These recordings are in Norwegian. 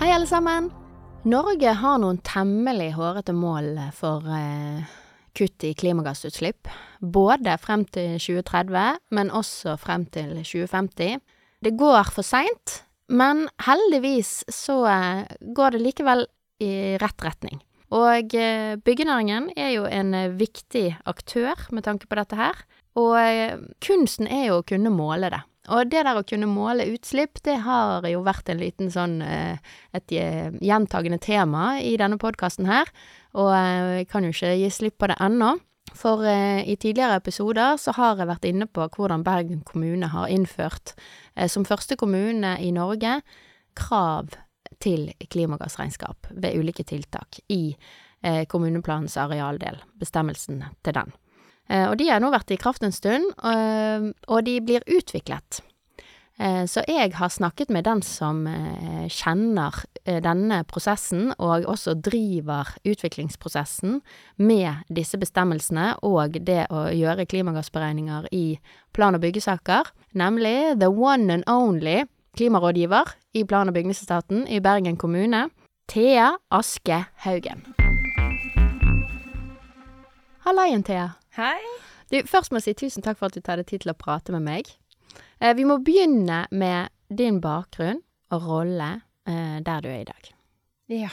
Hei, alle sammen. Norge har noen temmelig hårete mål for eh, kutt i klimagassutslipp. Både frem til 2030, men også frem til 2050. Det går for seint, men heldigvis så eh, går det likevel i rett retning. Og eh, byggenæringen er jo en viktig aktør med tanke på dette her. Og eh, kunsten er jo å kunne måle det. Og det der å kunne måle utslipp, det har jo vært en liten sånn et gjentagende tema i denne podkasten her. Og jeg kan jo ikke gi slipp på det ennå. For i tidligere episoder så har jeg vært inne på hvordan Bergen kommune har innført, som første kommune i Norge, krav til klimagassregnskap ved ulike tiltak i eh, kommuneplanens arealdel, bestemmelsen til den. Eh, og de har nå vært i kraft en stund, og, og de blir utviklet. Eh, så jeg har snakket med den som eh, kjenner eh, denne prosessen, og også driver utviklingsprosessen med disse bestemmelsene og det å gjøre klimagassberegninger i plan- og byggesaker, nemlig the one and only klimarådgiver i plan- og bygningsetaten i Bergen kommune, Thea Aske Haugen. Hallaien, Thea. Hei. Du, først må jeg si tusen takk for at du tar deg tid til å prate med meg. Eh, vi må begynne med din bakgrunn og rolle eh, der du er i dag. Ja.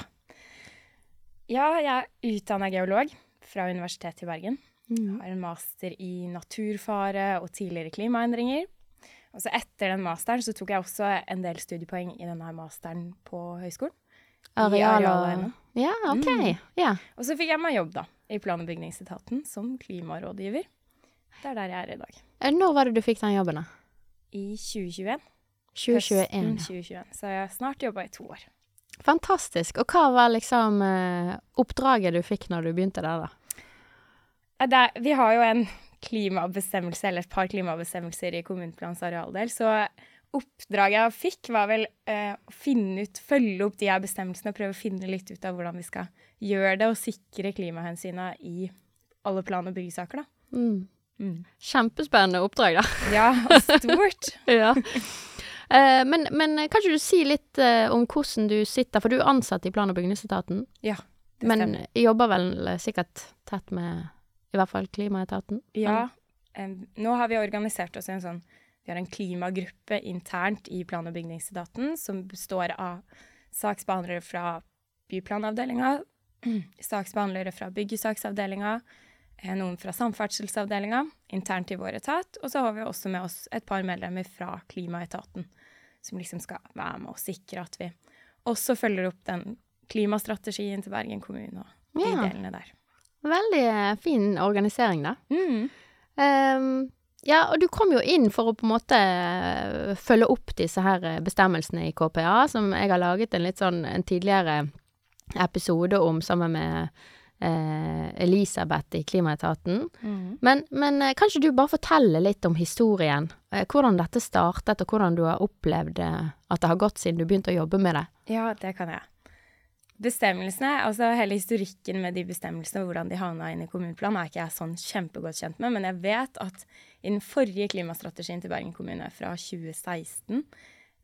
Ja, jeg er utdanna geolog fra Universitetet i Bergen. Mm. Har en master i naturfare og tidligere klimaendringer. Og så etter den masteren så tok jeg også en del studiepoeng i denne masteren på høyskolen. Areal og. Ja, OK. Mm. Ja. Og så fikk jeg meg jobb, da, i plan- og bygningsetaten som klimarådgiver. Det er der jeg er i dag. Eh, Når var det du fikk den jobben, da? I 2021. 2021. Høsten 2021. Så jeg har snart jobba i to år. Fantastisk. Og hva var liksom eh, oppdraget du fikk når du begynte der, da? Det vi har jo en klimabestemmelse, eller et par klimabestemmelser i kommuneplanens arealdel. Så oppdraget jeg fikk, var vel eh, å finne ut, følge opp de her bestemmelsene og prøve å finne litt ut av hvordan vi skal gjøre det og sikre klimahensynene i alle plan- og byggesaker, da. Mm. Mm. Kjempespennende oppdrag, da. Ja, og stort. ja. Eh, men, men kan ikke du si litt eh, om hvordan du sitter, for du er ansatt i plan- og bygningsetaten, ja, det men stemmer. jobber vel sikkert tett med i hvert fall klimaetaten? Ja. nå har vi organisert oss i en sånn Vi har en klimagruppe internt i plan- og bygningsetaten som består av saksbehandlere fra byplanavdelinga, saksbehandlere fra byggesaksavdelinga, eh, noen fra samferdselsavdelinga internt i vår etat, og så har vi også med oss et par medlemmer fra klimaetaten, som liksom skal være med og sikre at vi også følger opp den klimastrategien til Bergen kommune og de Ja. delene der. Veldig fin organisering, da. Mm. Ehm, ja, og du kom jo inn for å på en måte eh, følge opp disse her eh, bestemmelsene i KPA, som jeg har laget en litt sånn en tidligere episode om sammen med eh, Elisabeth i Klimaetaten. Mm. Men, men eh, kan ikke du bare fortelle litt om historien? Eh, hvordan dette startet, og hvordan du har opplevd at det har gått siden du begynte å jobbe med det? Ja, det kan jeg. Bestemmelsene, altså hele historikken med de bestemmelsene og hvordan de havna inn i kommuneplanen, er ikke jeg sånn kjempegodt kjent med, men jeg vet at i den forrige klimastrategien til Bergen kommune fra 2016,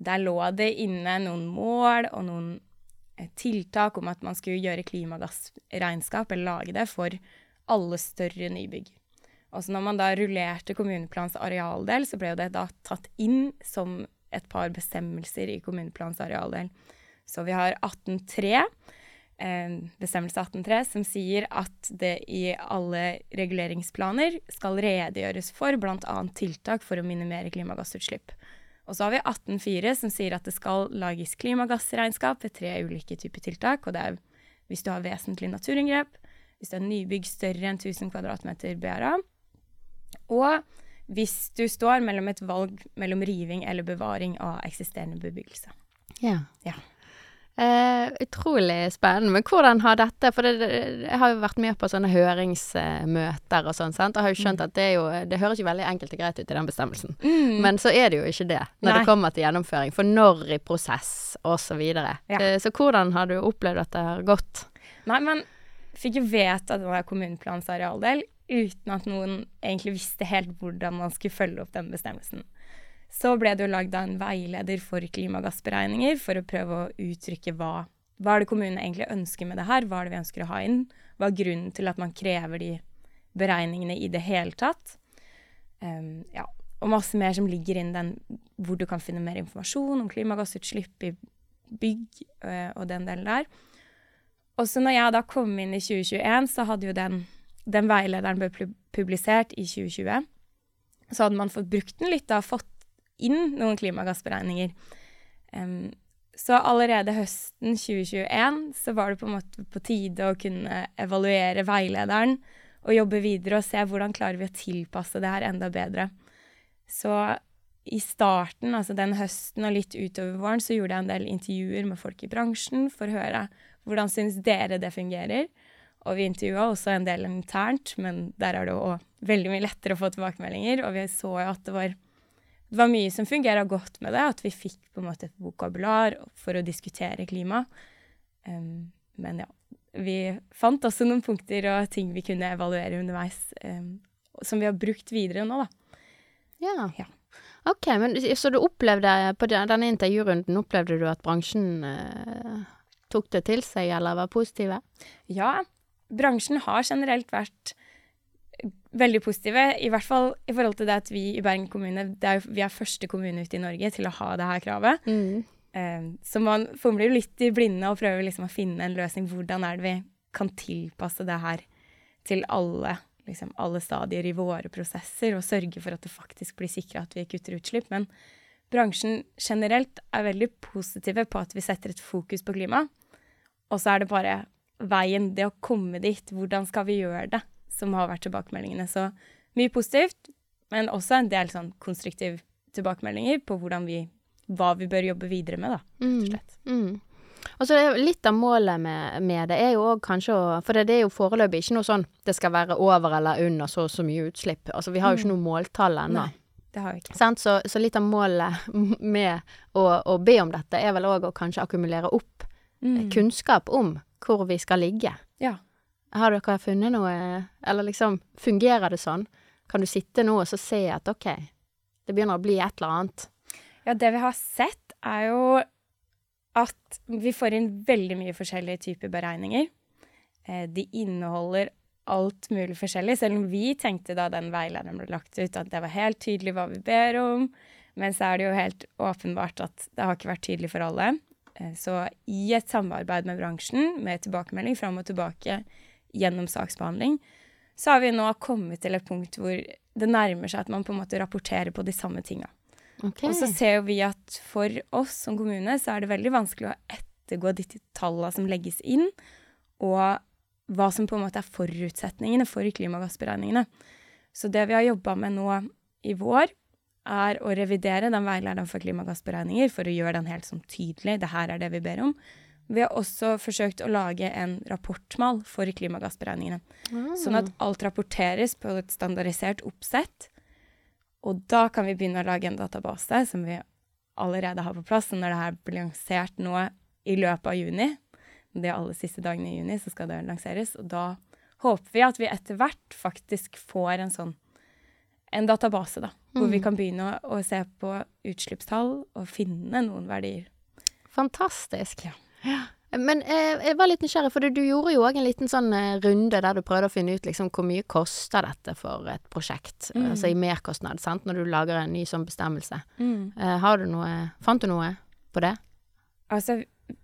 der lå det inne noen mål og noen eh, tiltak om at man skulle gjøre klimagassregnskap, eller lage det, for alle større nybygg. Og når man da rullerte kommuneplans arealdel, så ble det da tatt inn som et par bestemmelser i kommuneplans arealdel. Så vi har 18.3, eh, bestemmelse 18.3, som sier at det i alle reguleringsplaner skal redegjøres for bl.a. tiltak for å minimere klimagassutslipp. Og så har vi 18.4, som sier at det skal lages klimagassregnskap ved tre ulike typer tiltak. Og det er hvis du har vesentlig naturinngrep, hvis du har nybygg større enn 1000 kvadratmeter BRA, og hvis du står mellom et valg mellom riving eller bevaring av eksisterende bebyggelse. Ja. Ja. Eh, utrolig spennende. Men hvordan har dette For det, det, jeg har jo vært med på sånne høringsmøter og sånn, sant. Og har jo skjønt at det er jo Det høres jo veldig enkelt og greit ut i den bestemmelsen. Men så er det jo ikke det når Nei. det kommer til gjennomføring. For når i prosess, og så videre. Ja. Eh, så hvordan har du opplevd at det har gått? Nei, men fikk jo vedtatt var kommuneplans arealdel uten at noen egentlig visste helt hvordan man skulle følge opp den bestemmelsen. Så ble det jo lagd en veileder for klimagassberegninger for å prøve å uttrykke hva, hva er det kommunene egentlig ønsker med det her, hva er det vi ønsker å ha inn, hva er grunnen til at man krever de beregningene i det hele tatt. Um, ja, og masse mer som ligger inn den hvor du kan finne mer informasjon om klimagassutslipp i bygg øh, og den delen der. Og så når jeg da kom inn i 2021, så hadde jo den, den veilederen ble publisert i 2020. Så hadde man fått brukt den litt da, fått inn noen klimagassberegninger. Um, så allerede høsten 2021 så var det på en måte på tide å kunne evaluere veilederen og jobbe videre og se hvordan klarer vi å tilpasse det her enda bedre. Så i starten, altså den høsten og litt utover våren, så gjorde jeg en del intervjuer med folk i bransjen for å høre hvordan syns dere det fungerer. Og vi intervjua også en del internt, men der er det jo veldig mye lettere å få tilbakemeldinger. Og vi så jo at det var, det var mye som fungera godt med det, at vi fikk på en måte et vokabular for å diskutere klima. Um, men ja, vi fant også noen punkter og ting vi kunne evaluere underveis, um, som vi har brukt videre nå, da. Ja. Ja. Ok, men så du opplevde på denne intervjurunden, opplevde du at bransjen eh, tok det til seg, eller var positive? Ja, bransjen har generelt vært veldig positive, i hvert fall i forhold til det at vi i Bergen kommune det er, Vi er første kommune ute i Norge til å ha det her kravet. Eh, så man fomler jo litt i blinde og prøver liksom å finne en løsning. Hvordan er det vi kan tilpasse det her til alle, liksom, alle stadier i våre prosesser, og sørge for at det faktisk blir sikra at vi kutter utslipp. Men bransjen generelt er veldig positive på at vi setter et fokus på klima. Og så er det bare veien, det å komme dit, hvordan skal vi gjøre det, som har vært tilbakemeldingene. Så mye positivt, men også en del sånn konstruktive tilbakemeldinger på vi, hva vi bør jobbe videre med, da, rett og slett. Mm. Og så litt av målet med, med det er jo òg kanskje å For det, det er jo foreløpig ikke noe sånn det skal være over eller under så og så mye utslipp. Altså vi har jo ikke noe måltall ennå. Det har vi ikke. Så, så litt av målet med å, å be om dette er vel òg å kanskje akkumulere opp Mm. kunnskap om hvor vi skal ligge. Ja. Har dere funnet noe Eller liksom, fungerer det sånn? Kan du sitte nå og så se at OK, det begynner å bli et eller annet? Ja, det vi har sett, er jo at vi får inn veldig mye forskjellige typer beregninger. Eh, de inneholder alt mulig forskjellig, selv om vi tenkte da den veilederen ble lagt ut, at det var helt tydelig hva vi ber om. Men så er det jo helt åpenbart at det har ikke vært tydelig for alle. Eh, Så i et samarbeid med bransjen, med tilbakemelding fram og tilbake gjennom saksbehandling, så har vi nå kommet til et punkt hvor det nærmer seg at man på en måte rapporterer på de samme tinga. Okay. Og så ser vi at for oss som kommune så er det veldig vanskelig å ettergå de tallene som legges inn, og hva som på en måte er forutsetningene for klimagassberegningene. Så det vi har jobba med nå i vår, er å revidere den veilederen for klimagassberegninger for å gjøre den helt sånn tydelig. Det her er det vi ber om. Vi har også forsøkt å lage en rapportmal for klimagassberegningene. Sånn at alt rapporteres på et standardisert oppsett. Og da kan vi begynne å lage en database som vi allerede har på plass. Når det her blir lansert nå i løpet av juni, de aller siste dagene i juni, så skal det lanseres. Og da håper vi at vi etter hvert faktisk får en sånn en database, da. Hvor vi kan begynne å, å se på utslippstall og finne noen verdier. Fantastisk. Ja. Men eh, jeg var litt nysgjerrig, for du gjorde jo òg en liten sånn eh, runde der du prøvde å finne ut liksom hvor mye koster dette for et prosjekt, Mm. altså i merkostnad, sant, når du lager en ny sånn bestemmelse. Eh, har du noe Fant du noe på det? Altså,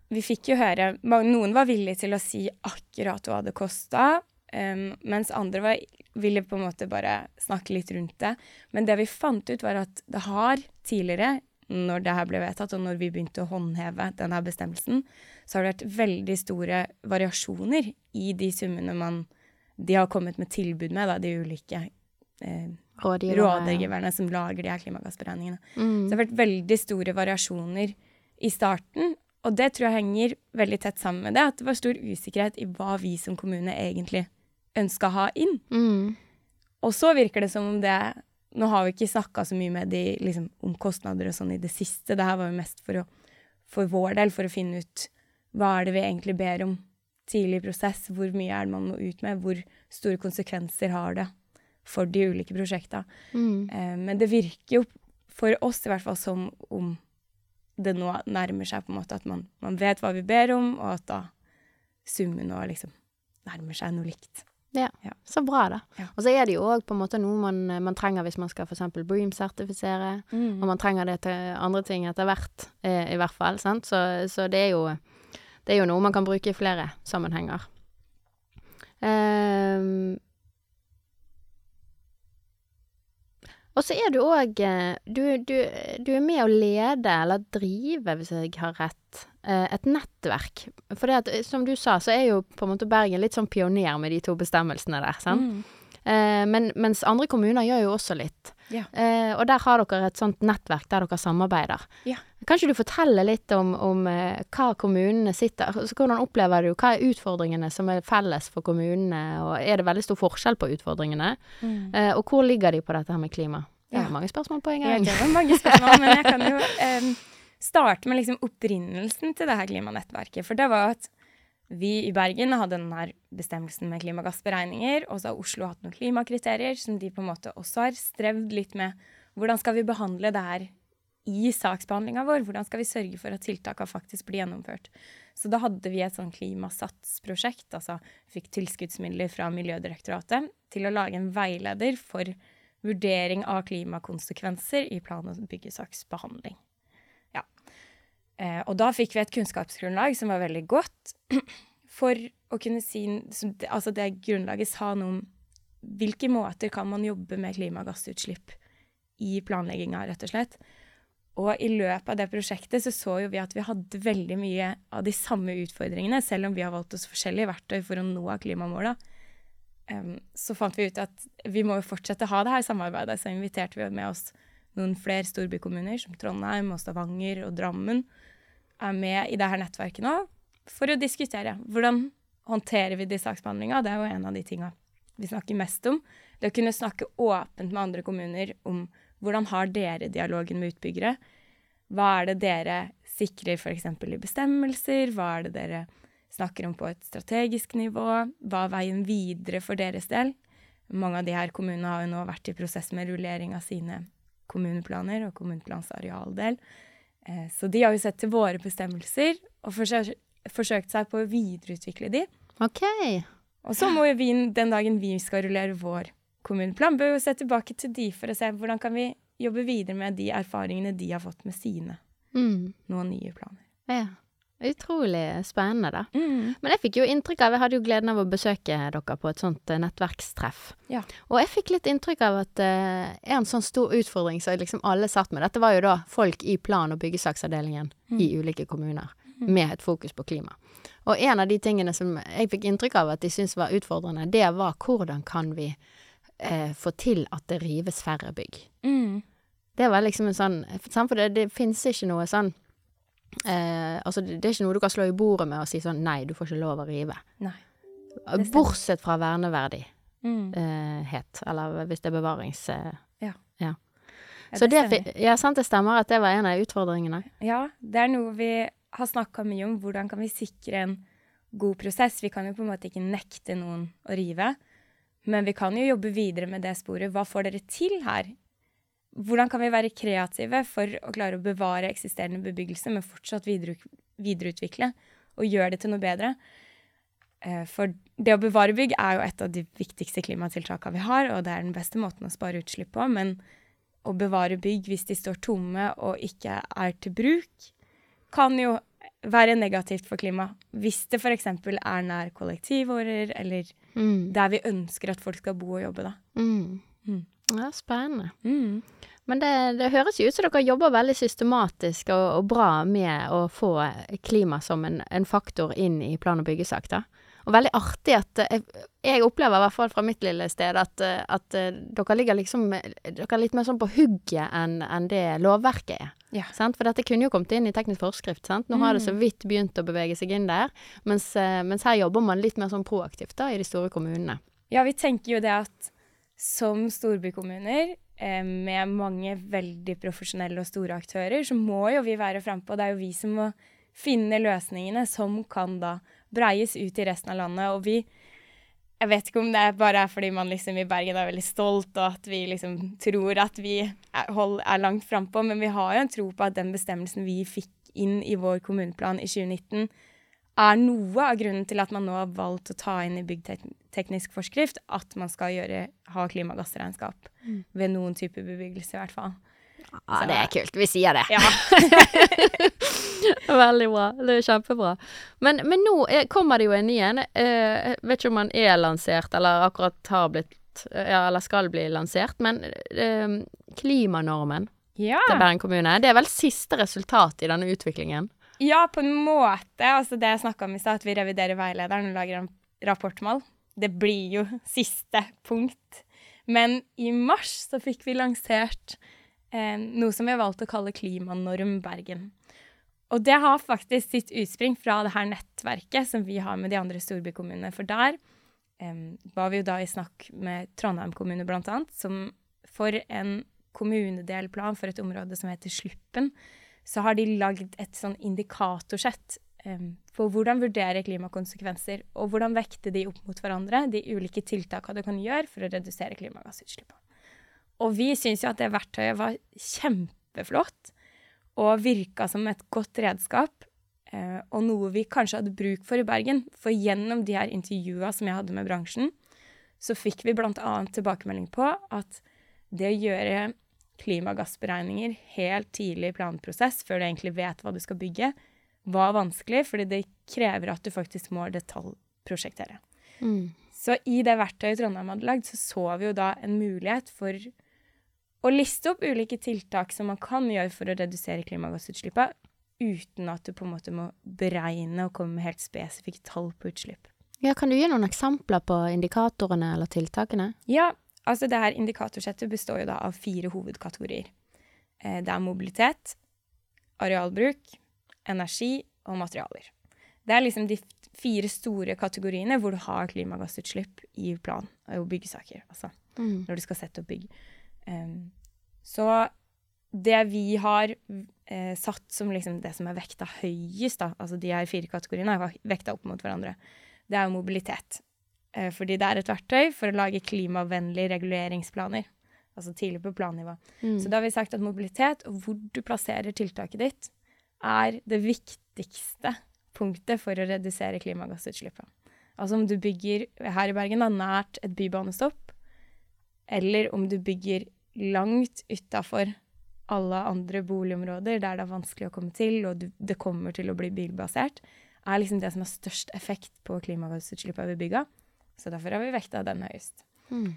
vi fikk jo høre Noen var villige til å si akkurat hva det kosta, um, mens andre var, ville på en måte bare snakke litt rundt det. Men det vi fant ut, var at det har tidligere, når det her ble vedtatt, og når vi begynte å håndheve denne bestemmelsen, så har det vært veldig store variasjoner i de summene man de har kommet med tilbud med, da, de ulike eh, rådgiverne som lager de her klimagassberegningene. Så Mm. det har vært veldig store variasjoner i starten. Og det tror jeg henger veldig tett sammen med det, at det var stor usikkerhet i hva vi som kommune egentlig ønska å ha inn. Mm. Og så virker det som om det Nå har vi ikke snakka så mye med de liksom, om kostnader og sånn i det siste. Det her var jo mest for, å, for vår del, for å finne ut hva er det vi egentlig ber om tidlig i prosess. Hvor mye er det man må ut med? Hvor store konsekvenser har det for de ulike prosjekta? Mm. Eh, men det virker jo for oss i hvert fall som om det nå nærmer seg på en måte at man, man vet hva vi ber om, og at da summen nå liksom nærmer seg noe likt. Så bra, da. Ja. Og så er det jo òg på en måte noe man, man trenger hvis man skal f.eks. Bream-sertifisere. Og man trenger det til andre ting etter hvert, eh, i hvert fall. Sant? Så, så det, er jo, det er jo noe man kan bruke i flere sammenhenger. Ehm. Og så er du òg du, du, du er med å lede, eller drive, hvis jeg har rett, eh, et nettverk. For det at, eh, som du sa, så er jo på en måte Bergen litt sånn pioner med de to bestemmelsene der. sant? Mm. Eh, men, mens andre kommuner gjør jo også litt. Ja. Eh, og der har dere et sånt nettverk der dere samarbeider. Ja. Kan ikke du fortelle litt om, om eh, hva kommunene sitter altså, Hvordan opplever du Hva er utfordringene som er felles for kommunene, og er det veldig stor forskjell på utfordringene? Mm. Eh, og hvor ligger de på dette her med klima? Det er Ja. mange spørsmål på en Ja, gang. det var mange spørsmål, men jeg kan jo um, starte med liksom opprinnelsen til det her klimanettverket. For det var at vi i Bergen hadde den her bestemmelsen med klimagassberegninger, og så har Oslo hatt noen klimakriterier som de på en måte også har strevd litt med. Hvordan skal vi behandle det her i saksbehandlinga vår? Hvordan skal vi sørge for at tiltaka faktisk blir gjennomført? Så da hadde vi et sånn klimasatsprosjekt, altså fikk tilskuddsmidler fra Miljødirektoratet til å lage en veileder for vurdering av klimakonsekvenser i plan- og byggesaksbehandling. Ja. Eh, og da fikk vi et kunnskapsgrunnlag som var veldig godt for å kunne si Altså det grunnlaget sa noe om hvilke måter kan man jobbe med klimagassutslipp i planlegginga, rett og slett. Og i løpet av det prosjektet så så jo vi at vi hadde veldig mye av de samme utfordringene, selv om vi har valgt oss forskjellige verktøy for å nå klimamåla. Um, så fant vi ut at vi må jo fortsette å ha det her samarbeidet, så inviterte vi med oss noen flere storbykommuner, som Trondheim og Stavanger og Drammen, er med i det her nettverket nå, for å diskutere hvordan håndterer vi de saksbehandlinga. Det er jo en av de tinga vi snakker mest om. Det å kunne snakke åpent med andre kommuner om hvordan har dere dialogen med utbyggere. Hva er det dere sikrer f.eks. i bestemmelser? Hva er det dere snakker om på et strategisk nivå? Hva er veien videre for deres del? Mange av de her kommunene har jo nå vært i prosess med rullering av sine kommuneplaner og kommuneplans arealdel. Eh, Så de har jo sett til våre bestemmelser og forsøkt, forsøkt seg på å videreutvikle de. OK. Og så må jo vi, den dagen vi skal rullere vår kommuneplan, bør jo se tilbake til de for å se hvordan kan vi jobbe videre med de erfaringene de har fått med sine Mm. noen nye planer. Ja. Utrolig spennende, da. Men jeg fikk jo inntrykk av Jeg hadde jo gleden av å besøke dere på et sånt eh, nettverkstreff. Ja. Og jeg fikk litt inntrykk av at uh, en sånn stor utfordring som liksom alle satt med Dette var jo da folk i plan- og byggesaksavdelingen i ulike kommuner, med et fokus på klima. Og en av de tingene som jeg fikk inntrykk av at de syntes var utfordrende, det var hvordan kan vi eh, få til at det rives færre bygg. Mm. Det var liksom en sånn For det, det fins ikke noe sånn eh, Altså, det, det er ikke noe du kan slå i bordet med og si sånn Nei, du får ikke lov å rive. Nei. Bortsett fra verneverdighet, Mm. eller hvis det er bevarings... Eh, Ja. ja. Ja, Så det, stemmer. ja, sant det stemmer at det var en av utfordringene. Ja, det er noe vi har snakka mye om. Hvordan kan vi sikre en god prosess? Vi kan jo på en måte ikke nekte noen å rive, men vi kan jo jobbe videre med det sporet. Hva får dere til her? Hvordan kan vi være kreative for å klare å bevare eksisterende bebyggelse, men fortsatt videreut videreutvikle og gjøre det til noe bedre? Eh, For det å bevare bygg er jo et av de viktigste klimatiltakene vi har, og det er den beste måten å spare utslipp på. Men å bevare bygg hvis de står tomme og ikke er til bruk, kan jo være negativt for klimaet. Hvis det f.eks. er nær kollektivårer, eller Mm. der vi ønsker at folk skal bo og jobbe, da. Mm. Mm. Ja, spennende. Mm. Men det, det høres jo ut som dere jobber veldig systematisk og, og bra med å få klima som en, en faktor inn i plan- og byggesak, da. Og veldig artig at eh, jeg, jeg opplever i hvert fall fra mitt lille sted at, eh, at eh, dere ligger liksom Dere er litt mer sånn på hugget enn en det lovverket er. Ja. Sant? For dette kunne jo kommet inn i teknisk forskrift. Sant? Nå har det så vidt begynt å bevege seg inn der, mens, mens her jobber man litt mer sånn proaktivt da, i de store kommunene. Ja, vi tenker jo det at som storbykommuner, eh, med mange veldig profesjonelle og store aktører, så må jo vi være frampå. Det er jo vi som må finne løsningene som kan da breies ut i resten av landet. Og vi Jeg vet ikke om det bare er fordi man liksom i Bergen er veldig stolt, og at vi liksom tror at vi er, hold, er langt frampå, men vi har jo en tro på at den bestemmelsen vi fikk inn i vår kommuneplan i 2019, er noe av grunnen til at man nå har valgt å ta inn i byggteknisk forskrift at man skal gjøre, ha klimagassregnskap ved noen type bebyggelse, i hvert fall. Ja, det er kult. Vi sier det. Ja. Veldig bra. Det er kjempebra. Men, men nå er, kommer det jo en ny en. Eh, Jeg vet ikke om den er lansert, eller akkurat har blitt ja, Eller skal bli lansert. Men eh, klimanormen ja. til Bergen kommune, det er vel siste resultat i denne utviklingen? Ja, på en måte. Altså det jeg snakka om i stad, at vi reviderer veilederen og lager en rapportmål. Det blir jo siste punkt. Men i mars så fikk vi lansert eh, noe som vi har valgt å kalle Klimanorm Bergen. Og det har faktisk sitt utspring fra det her nettverket som vi har med de andre storbykommunene. For der eh, var vi jo da i snakk med Trondheim kommune, blant annet, som for en kommunedelplan for et område som heter Sluppen, så har de lagd et sånn indikatorsett um, for hvordan vurdere klimakonsekvenser, og hvordan vekte de opp mot hverandre, de ulike tiltakene du kan gjøre for å redusere klimagassutslippene. Og vi syns jo at det verktøyet var kjempeflott, og virka som et godt redskap, eh, og noe vi kanskje hadde bruk for i Bergen. For gjennom de her intervjua som jeg hadde med bransjen, så fikk vi bl.a. tilbakemelding på at det å gjøre klimagassberegninger helt tidlig i planprosess, før du egentlig vet hva du skal bygge, var vanskelig, fordi det krever at du faktisk må detaljprosjektere. Mm. Så i det verktøyet Trondheim hadde lagd, så så vi jo da en mulighet for å liste opp ulike tiltak som man kan gjøre for å redusere klimagassutslippene, uten at du på en måte må beregne og komme med helt spesifikke tall på utslipp. Ja, kan du gi noen eksempler på indikatorene eller tiltakene? Ja, altså det her indikatorsettet består jo da av fire hovedkategorier. Eh, Det er mobilitet, arealbruk, energi og materialer. Det er liksom de fire store kategoriene hvor du har klimagassutslipp i plan og byggesaker, altså Mm. når du skal sette opp bygg. Så det vi har eh, satt som liksom det som er vekta høyest, da, altså de her fire kategoriene, er vekta opp mot hverandre, det er jo mobilitet. Eh, fordi det er et verktøy for å lage klimavennlige reguleringsplaner. Altså tidlig på plannivå. Mm. Så da har vi sagt at mobilitet, og hvor du plasserer tiltaket ditt, er det viktigste punktet for å redusere klimagassutslippet. Altså om du bygger her i Bergen da, nært et bybanestopp, eller om du bygger langt utafor alle andre boligområder der det er vanskelig å komme til, og det kommer til å bli bilbasert, er liksom det som har størst effekt på klimagassutslippene ved bygga. Så derfor har vi vekta den høyest. Mm.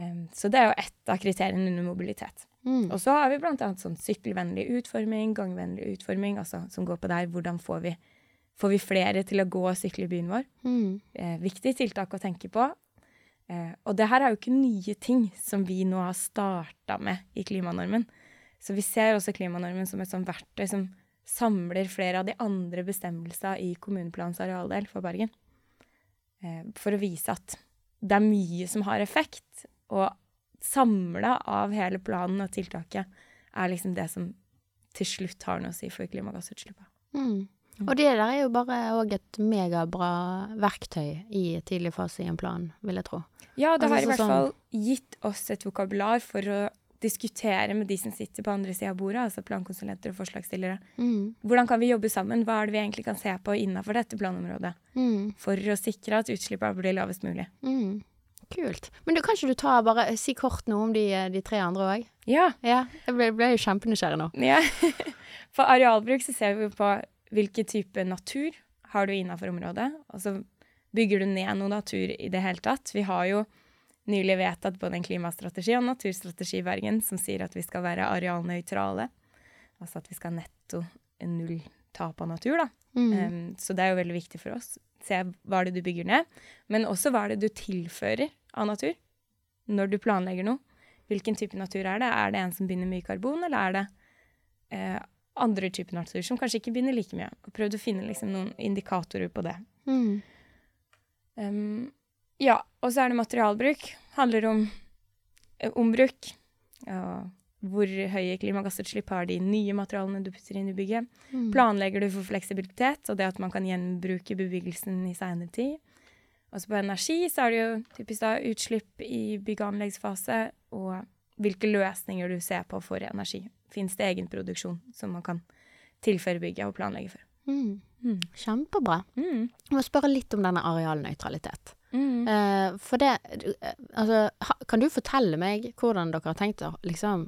Um, så det er jo ett av kriteriene under mobilitet. Mm. Og så har vi annet sånn sykkelvennlig utforming, gangvennlig utforming, altså som går på der hvordan får vi, får vi flere til å gå og sykle i byen vår. Mm. Eh, viktig tiltak å tenke på. Eh, og det her er jo ikke nye ting som vi nå har starta med i klimanormen. Så vi ser også klimanormen som et sånt verktøy som samler flere av de andre bestemmelsene i kommuneplanens arealdel for Bergen. Eh, for å vise at det er mye som har effekt, og samla av hele planen og tiltaket er liksom det som til slutt har noe å si for klimagassutslippene. Mm. Og det der er jo bare òg et megabra verktøy i tidlig fase i en plan, vil jeg tro. Ja, det Altså, har i hvert sånn- fall gitt oss et vokabular for å diskutere med de som sitter på andre sida av bordet, altså plankonsulenter og forslagsstillere. Mm. Hvordan kan vi jobbe sammen? Hva er det vi egentlig kan se på innafor dette planområdet? Mm. For å sikre at utslippene blir lavest mulig. Mm. Kult. Men du, kan ikke du ta bare si kort noe om de, de tre andre òg? Ja. Ja, jeg ble, ble jo kjempenysgjerrig nå. ja. For arealbruk så ser vi på hvilken type natur har du innafor området. Altså bygger du ned noe natur i det hele tatt? Vi har jo nylig vedtatt både en klimastrategi og en naturstrategi i Bergen som sier at vi skal være arealnøytrale. Altså at vi skal netto null tap av natur, da. Mm. Um, så det er jo veldig viktig for oss. se hva er det du bygger ned, men også hva er det du tilfører av natur når du planlegger noe. Hvilken type natur er det? Er det en som binder mye karbon, eller er det eh, andre typer natur som kanskje ikke binder like mye? Og prøvd å finne liksom, noen indikatorer på det. Mm. Um, ja, og så er det materialbruk. Handler om eh, ombruk. Og hvor høye klimagassutslipp har de nye materialene du putter inn i bygget? Mm. Planlegger du for fleksibilitet, og det at man kan gjenbruke bebyggelsen i seinere tid? Og på energi så er det jo typisk da utslipp i bygg- og anleggsfase, og hvilke løsninger du ser på for energi. Fins det egenproduksjon som man kan tilføre bygget og planlegge for? Mm. Mm. Kjempebra. Mm. Jeg må spørre litt om denne arealnøytralitet. Mm. Eh, for det eh, Altså, ha, kan du fortelle meg hvordan dere har tenkt å liksom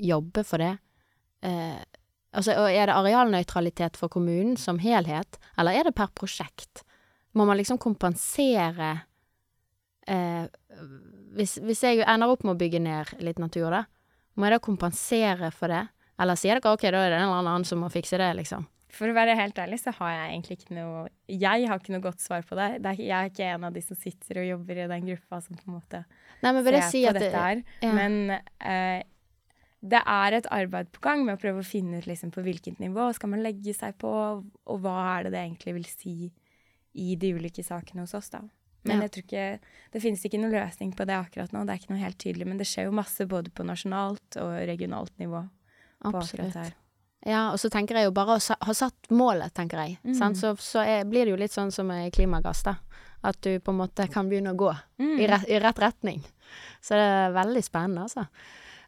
jobbe for det? Eh, altså, er det arealnøytralitet for kommunen som helhet, eller er det per prosjekt? Må man liksom kompensere hvis, hvis jeg ender opp med å bygge ned litt natur, da, må jeg da kompensere for det? Eller sier dere ok, da er det en eller annen som må fikse det, liksom? For å være helt ærlig så har jeg egentlig ikke noe Jeg har ikke noe godt svar på det. det er, jeg er ikke en av de som sitter og jobber i den gruppa som på en måte Nei, men vil det ser si på dette her. ja. Men eh, det er et arbeid på gang med å prøve å finne ut liksom, på hvilket nivå skal man legge seg på, og hva er det det egentlig vil si i de ulike sakene hos oss, da. Men Ja. jeg tror ikke Det finnes ikke noen løsning på det akkurat nå. Det er ikke noe helt tydelig, men det skjer jo masse både på nasjonalt og regionalt nivå Absolutt. Ja, og så tenker jeg jo bare å ha satt målet, tenker jeg. Mm. Så, så er, blir det jo litt sånn som med klimagass, da. At du på en måte kan begynne å gå Mm. i, rett, i rett retning. Så det er veldig spennende, altså.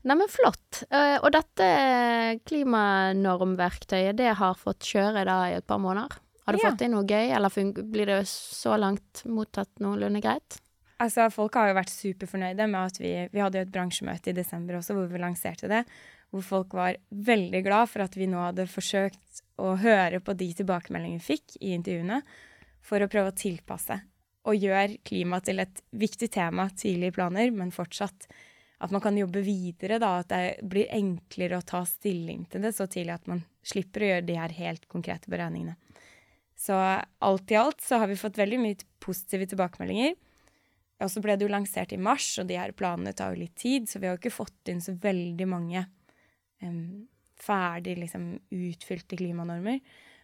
Neimen, flott. Eh, og dette klimanormverktøyet, det har fått kjøre da i et par måneder. Har du Ja. fått inn noe gøy, eller blir det så langt mottatt noenlunde greit? Altså, folk har jo vært superfornøyde med at vi Vi hadde jo et bransjemøte i desember også hvor vi lanserte det. Hvor folk var veldig glad for at vi nå hadde forsøkt å høre på de tilbakemeldingene vi fikk i intervjuene, for å prøve å tilpasse. Og gjøre klima til et viktig tema tidlig i planer, men fortsatt at man kan jobbe videre. da, At det blir enklere å ta stilling til det så tidlig at man slipper å gjøre de her helt konkrete beregningene. Så alt i alt så har vi fått veldig mye positive tilbakemeldinger. Og så ble det jo lansert i mars, og de her planene tar jo litt tid, så vi har jo ikke fått inn så veldig mange um, ferdig liksom, utfylte klimanormer.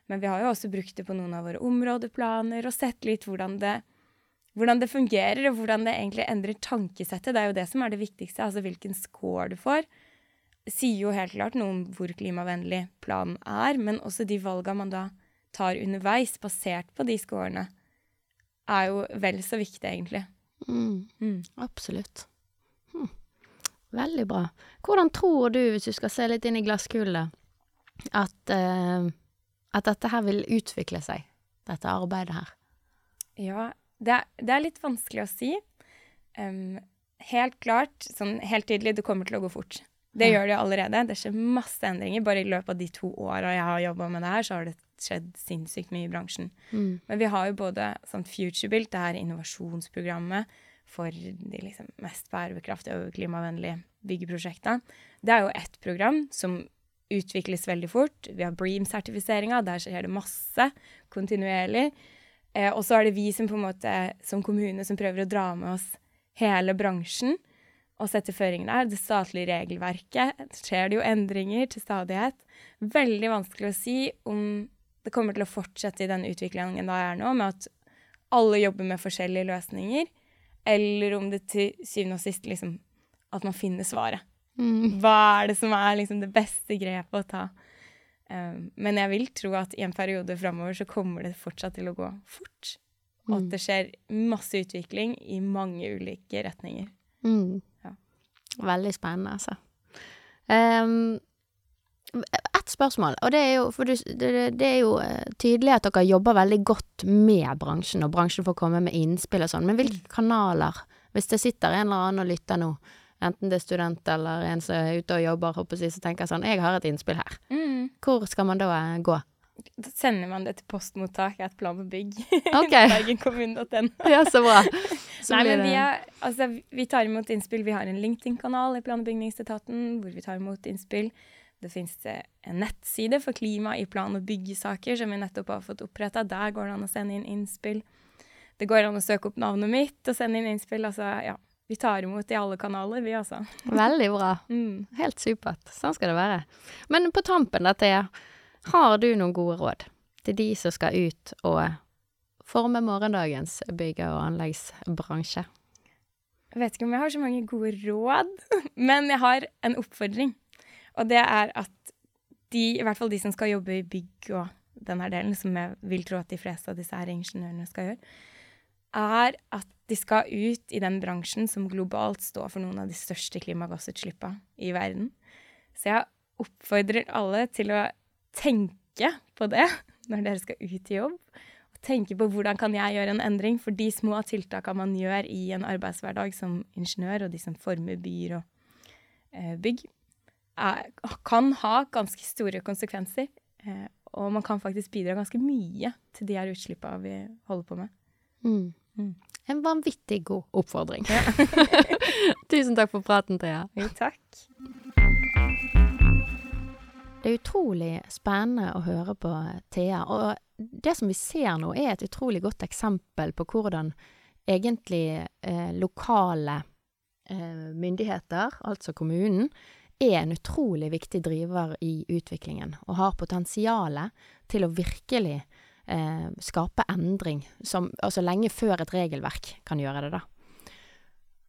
Men vi har jo også brukt det på noen av våre områdeplaner og sett litt hvordan det, hvordan det fungerer, og hvordan det egentlig endrer tankesettet. Det er jo det som er det viktigste, altså hvilken score du får. Sier jo helt klart noe om hvor klimavennlig planen er, men også de valga man da tar underveis, basert på de scorene, er jo vel så viktig, egentlig. Mm. Mm. Absolutt. Hm. Veldig bra. Hvordan tror du, hvis du skal se litt inn i glasskulet, at, uh, at dette her vil utvikle seg, dette arbeidet her? Ja, det er, det er litt vanskelig å si. Um, helt klart, sånn helt tydelig, det kommer til å gå fort. Det Ja. gjør det allerede. Det skjer masse endringer. Bare i løpet av de to åra jeg har jobba med det her, så har det skjedd sinnssykt mye i bransjen. Mm. Men vi har jo både sånn FutureBuilt, det her innovasjonsprogrammet for de liksom mest bærekraftige og klimavennlige byggeprosjektene. Det er jo ett program som utvikles veldig fort. Vi har Bream-sertifiseringa, der skjer det masse kontinuerlig. Eh, og så er det vi som på en måte, som kommune som prøver å dra med oss hele bransjen og sette føringer der. Det statlige regelverket skjer det jo endringer til stadighet. Veldig vanskelig å si om det kommer til å fortsette i den utviklingen det er nå, med at alle jobber med forskjellige løsninger, eller om det til syvende og sist liksom at man finner svaret. Mm. Hva er det som er liksom det beste grepet å ta? Um, men jeg vil tro at i en periode framover så kommer det fortsatt til å gå fort. Og at Mm. det skjer masse utvikling i mange ulike retninger. Mm. Ja. Veldig spennende, altså. Um, ett spørsmål, og det er jo, for du, det, det er jo eh, tydelig at dere jobber veldig godt med bransjen, og bransjen får komme med innspill og sånn, men hvilke kanaler, hvis det sitter en eller annen og lytter nå, enten det er student eller en som er ute og jobber, håper jeg, så tenker sånn, jeg har et innspill her. Hvor skal man da eh, gå? Da sender man det til postmottaket et plan på bygg. Okay. Bergenkommune.no. Ja, så bra. Så Nei, men vi, er, altså, vi tar imot innspill. Vi har en LinkedIn-kanal i plan- og bygningsetaten hvor vi tar imot innspill. Det fins en nettside for klima i plan- og byggesaker som vi nettopp har fått oppretta. Der går det an å sende inn innspill. Det går an å søke opp navnet mitt og sende inn innspill. Altså, ja. Vi tar imot i alle kanaler, vi altså. Veldig bra. Mm. Helt supert. Sånn skal det være. Men på tampen dette, har du noen gode råd til de som skal ut og forme morgendagens bygge- og anleggsbransje? Jeg vet ikke om jeg har så mange gode råd, men jeg har en oppfordring. Og det er at de, i hvert fall de som skal jobbe i bygg og den her delen, som jeg vil tro at de fleste av disse her ingeniørene skal gjøre, er at de skal ut i den bransjen som globalt står for noen av de største klimagassutslippene i verden. Så jeg oppfordrer alle til å tenke på det når dere skal ut i jobb. Og tenke på hvordan kan jeg gjøre en endring for de små tiltakene man gjør i en arbeidshverdag som ingeniør, og de som former byer og eh, bygg, er, kan ha ganske store konsekvenser. Eh, og man kan faktisk bidra ganske mye til de her utslippene vi holder på med. Mm. Mm. En vanvittig god oppfordring. Tusen takk for praten, Thea. Jo, takk. Det er utrolig spennende å høre på Thea. Og det som vi ser nå, er et utrolig godt eksempel på hvordan egentlig eh, lokale eh, myndigheter, altså kommunen, er en utrolig viktig driver i utviklingen, og har potensialet til å virkelig eh, skape endring, som, altså lenge før et regelverk kan gjøre det, da.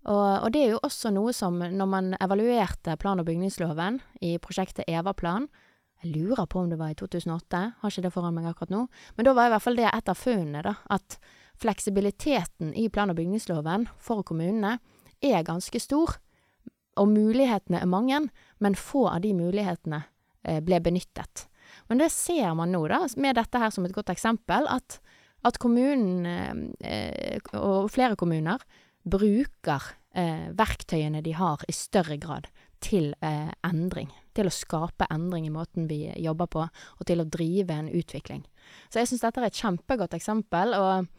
Og, og det er jo også noe som, når man evaluerte plan- og bygningsloven i prosjektet Evaplan, jeg lurer på om det var i 2008, har ikke det foran meg akkurat nå, men da var i hvert fall det et av funnene, da, at fleksibiliteten i plan- og bygningsloven for kommunene er ganske stor, og mulighetene er mange, men få av de mulighetene eh, ble benyttet. Men det ser man nå, da, med dette her som et godt eksempel, at, at kommunen, eh, og flere kommuner, bruker eh, verktøyene de har i større grad til eh, endring. Til å skape endring i måten vi jobber på, og til å drive en utvikling. Så jeg syns dette er et kjempegodt eksempel. og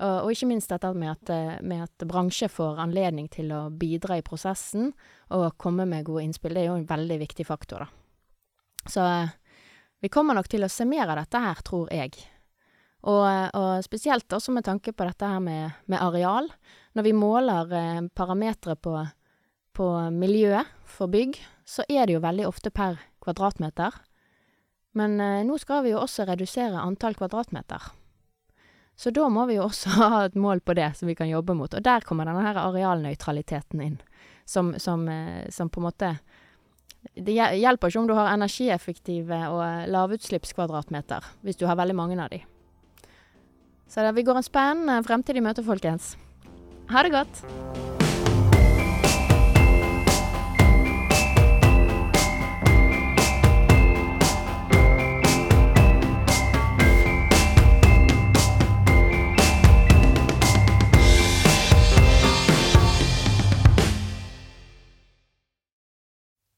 og, og, ikke minst dette med at, med at, bransje får anledning til å bidra i prosessen og komme med gode innspill. Det er jo en veldig viktig faktor, da. Så vi kommer nok til å se mer av dette her, tror jeg. Og, og spesielt også med tanke på dette her med, med areal. Når vi måler eh, parametere på, på miljøet for bygg, så er det jo veldig ofte per kvadratmeter. Men eh, nå skal vi jo også redusere antall kvadratmeter. Så da må vi jo også ha et mål på det som vi kan jobbe mot. Og der kommer denne her arealnøytraliteten inn, som, som, som på en måte Det hjelper ikke om du har energieffektive og lavutslippskvadratmeter, hvis du har veldig mange av de. Så vi går en spennende fremtid i møte, folkens. Ha det godt!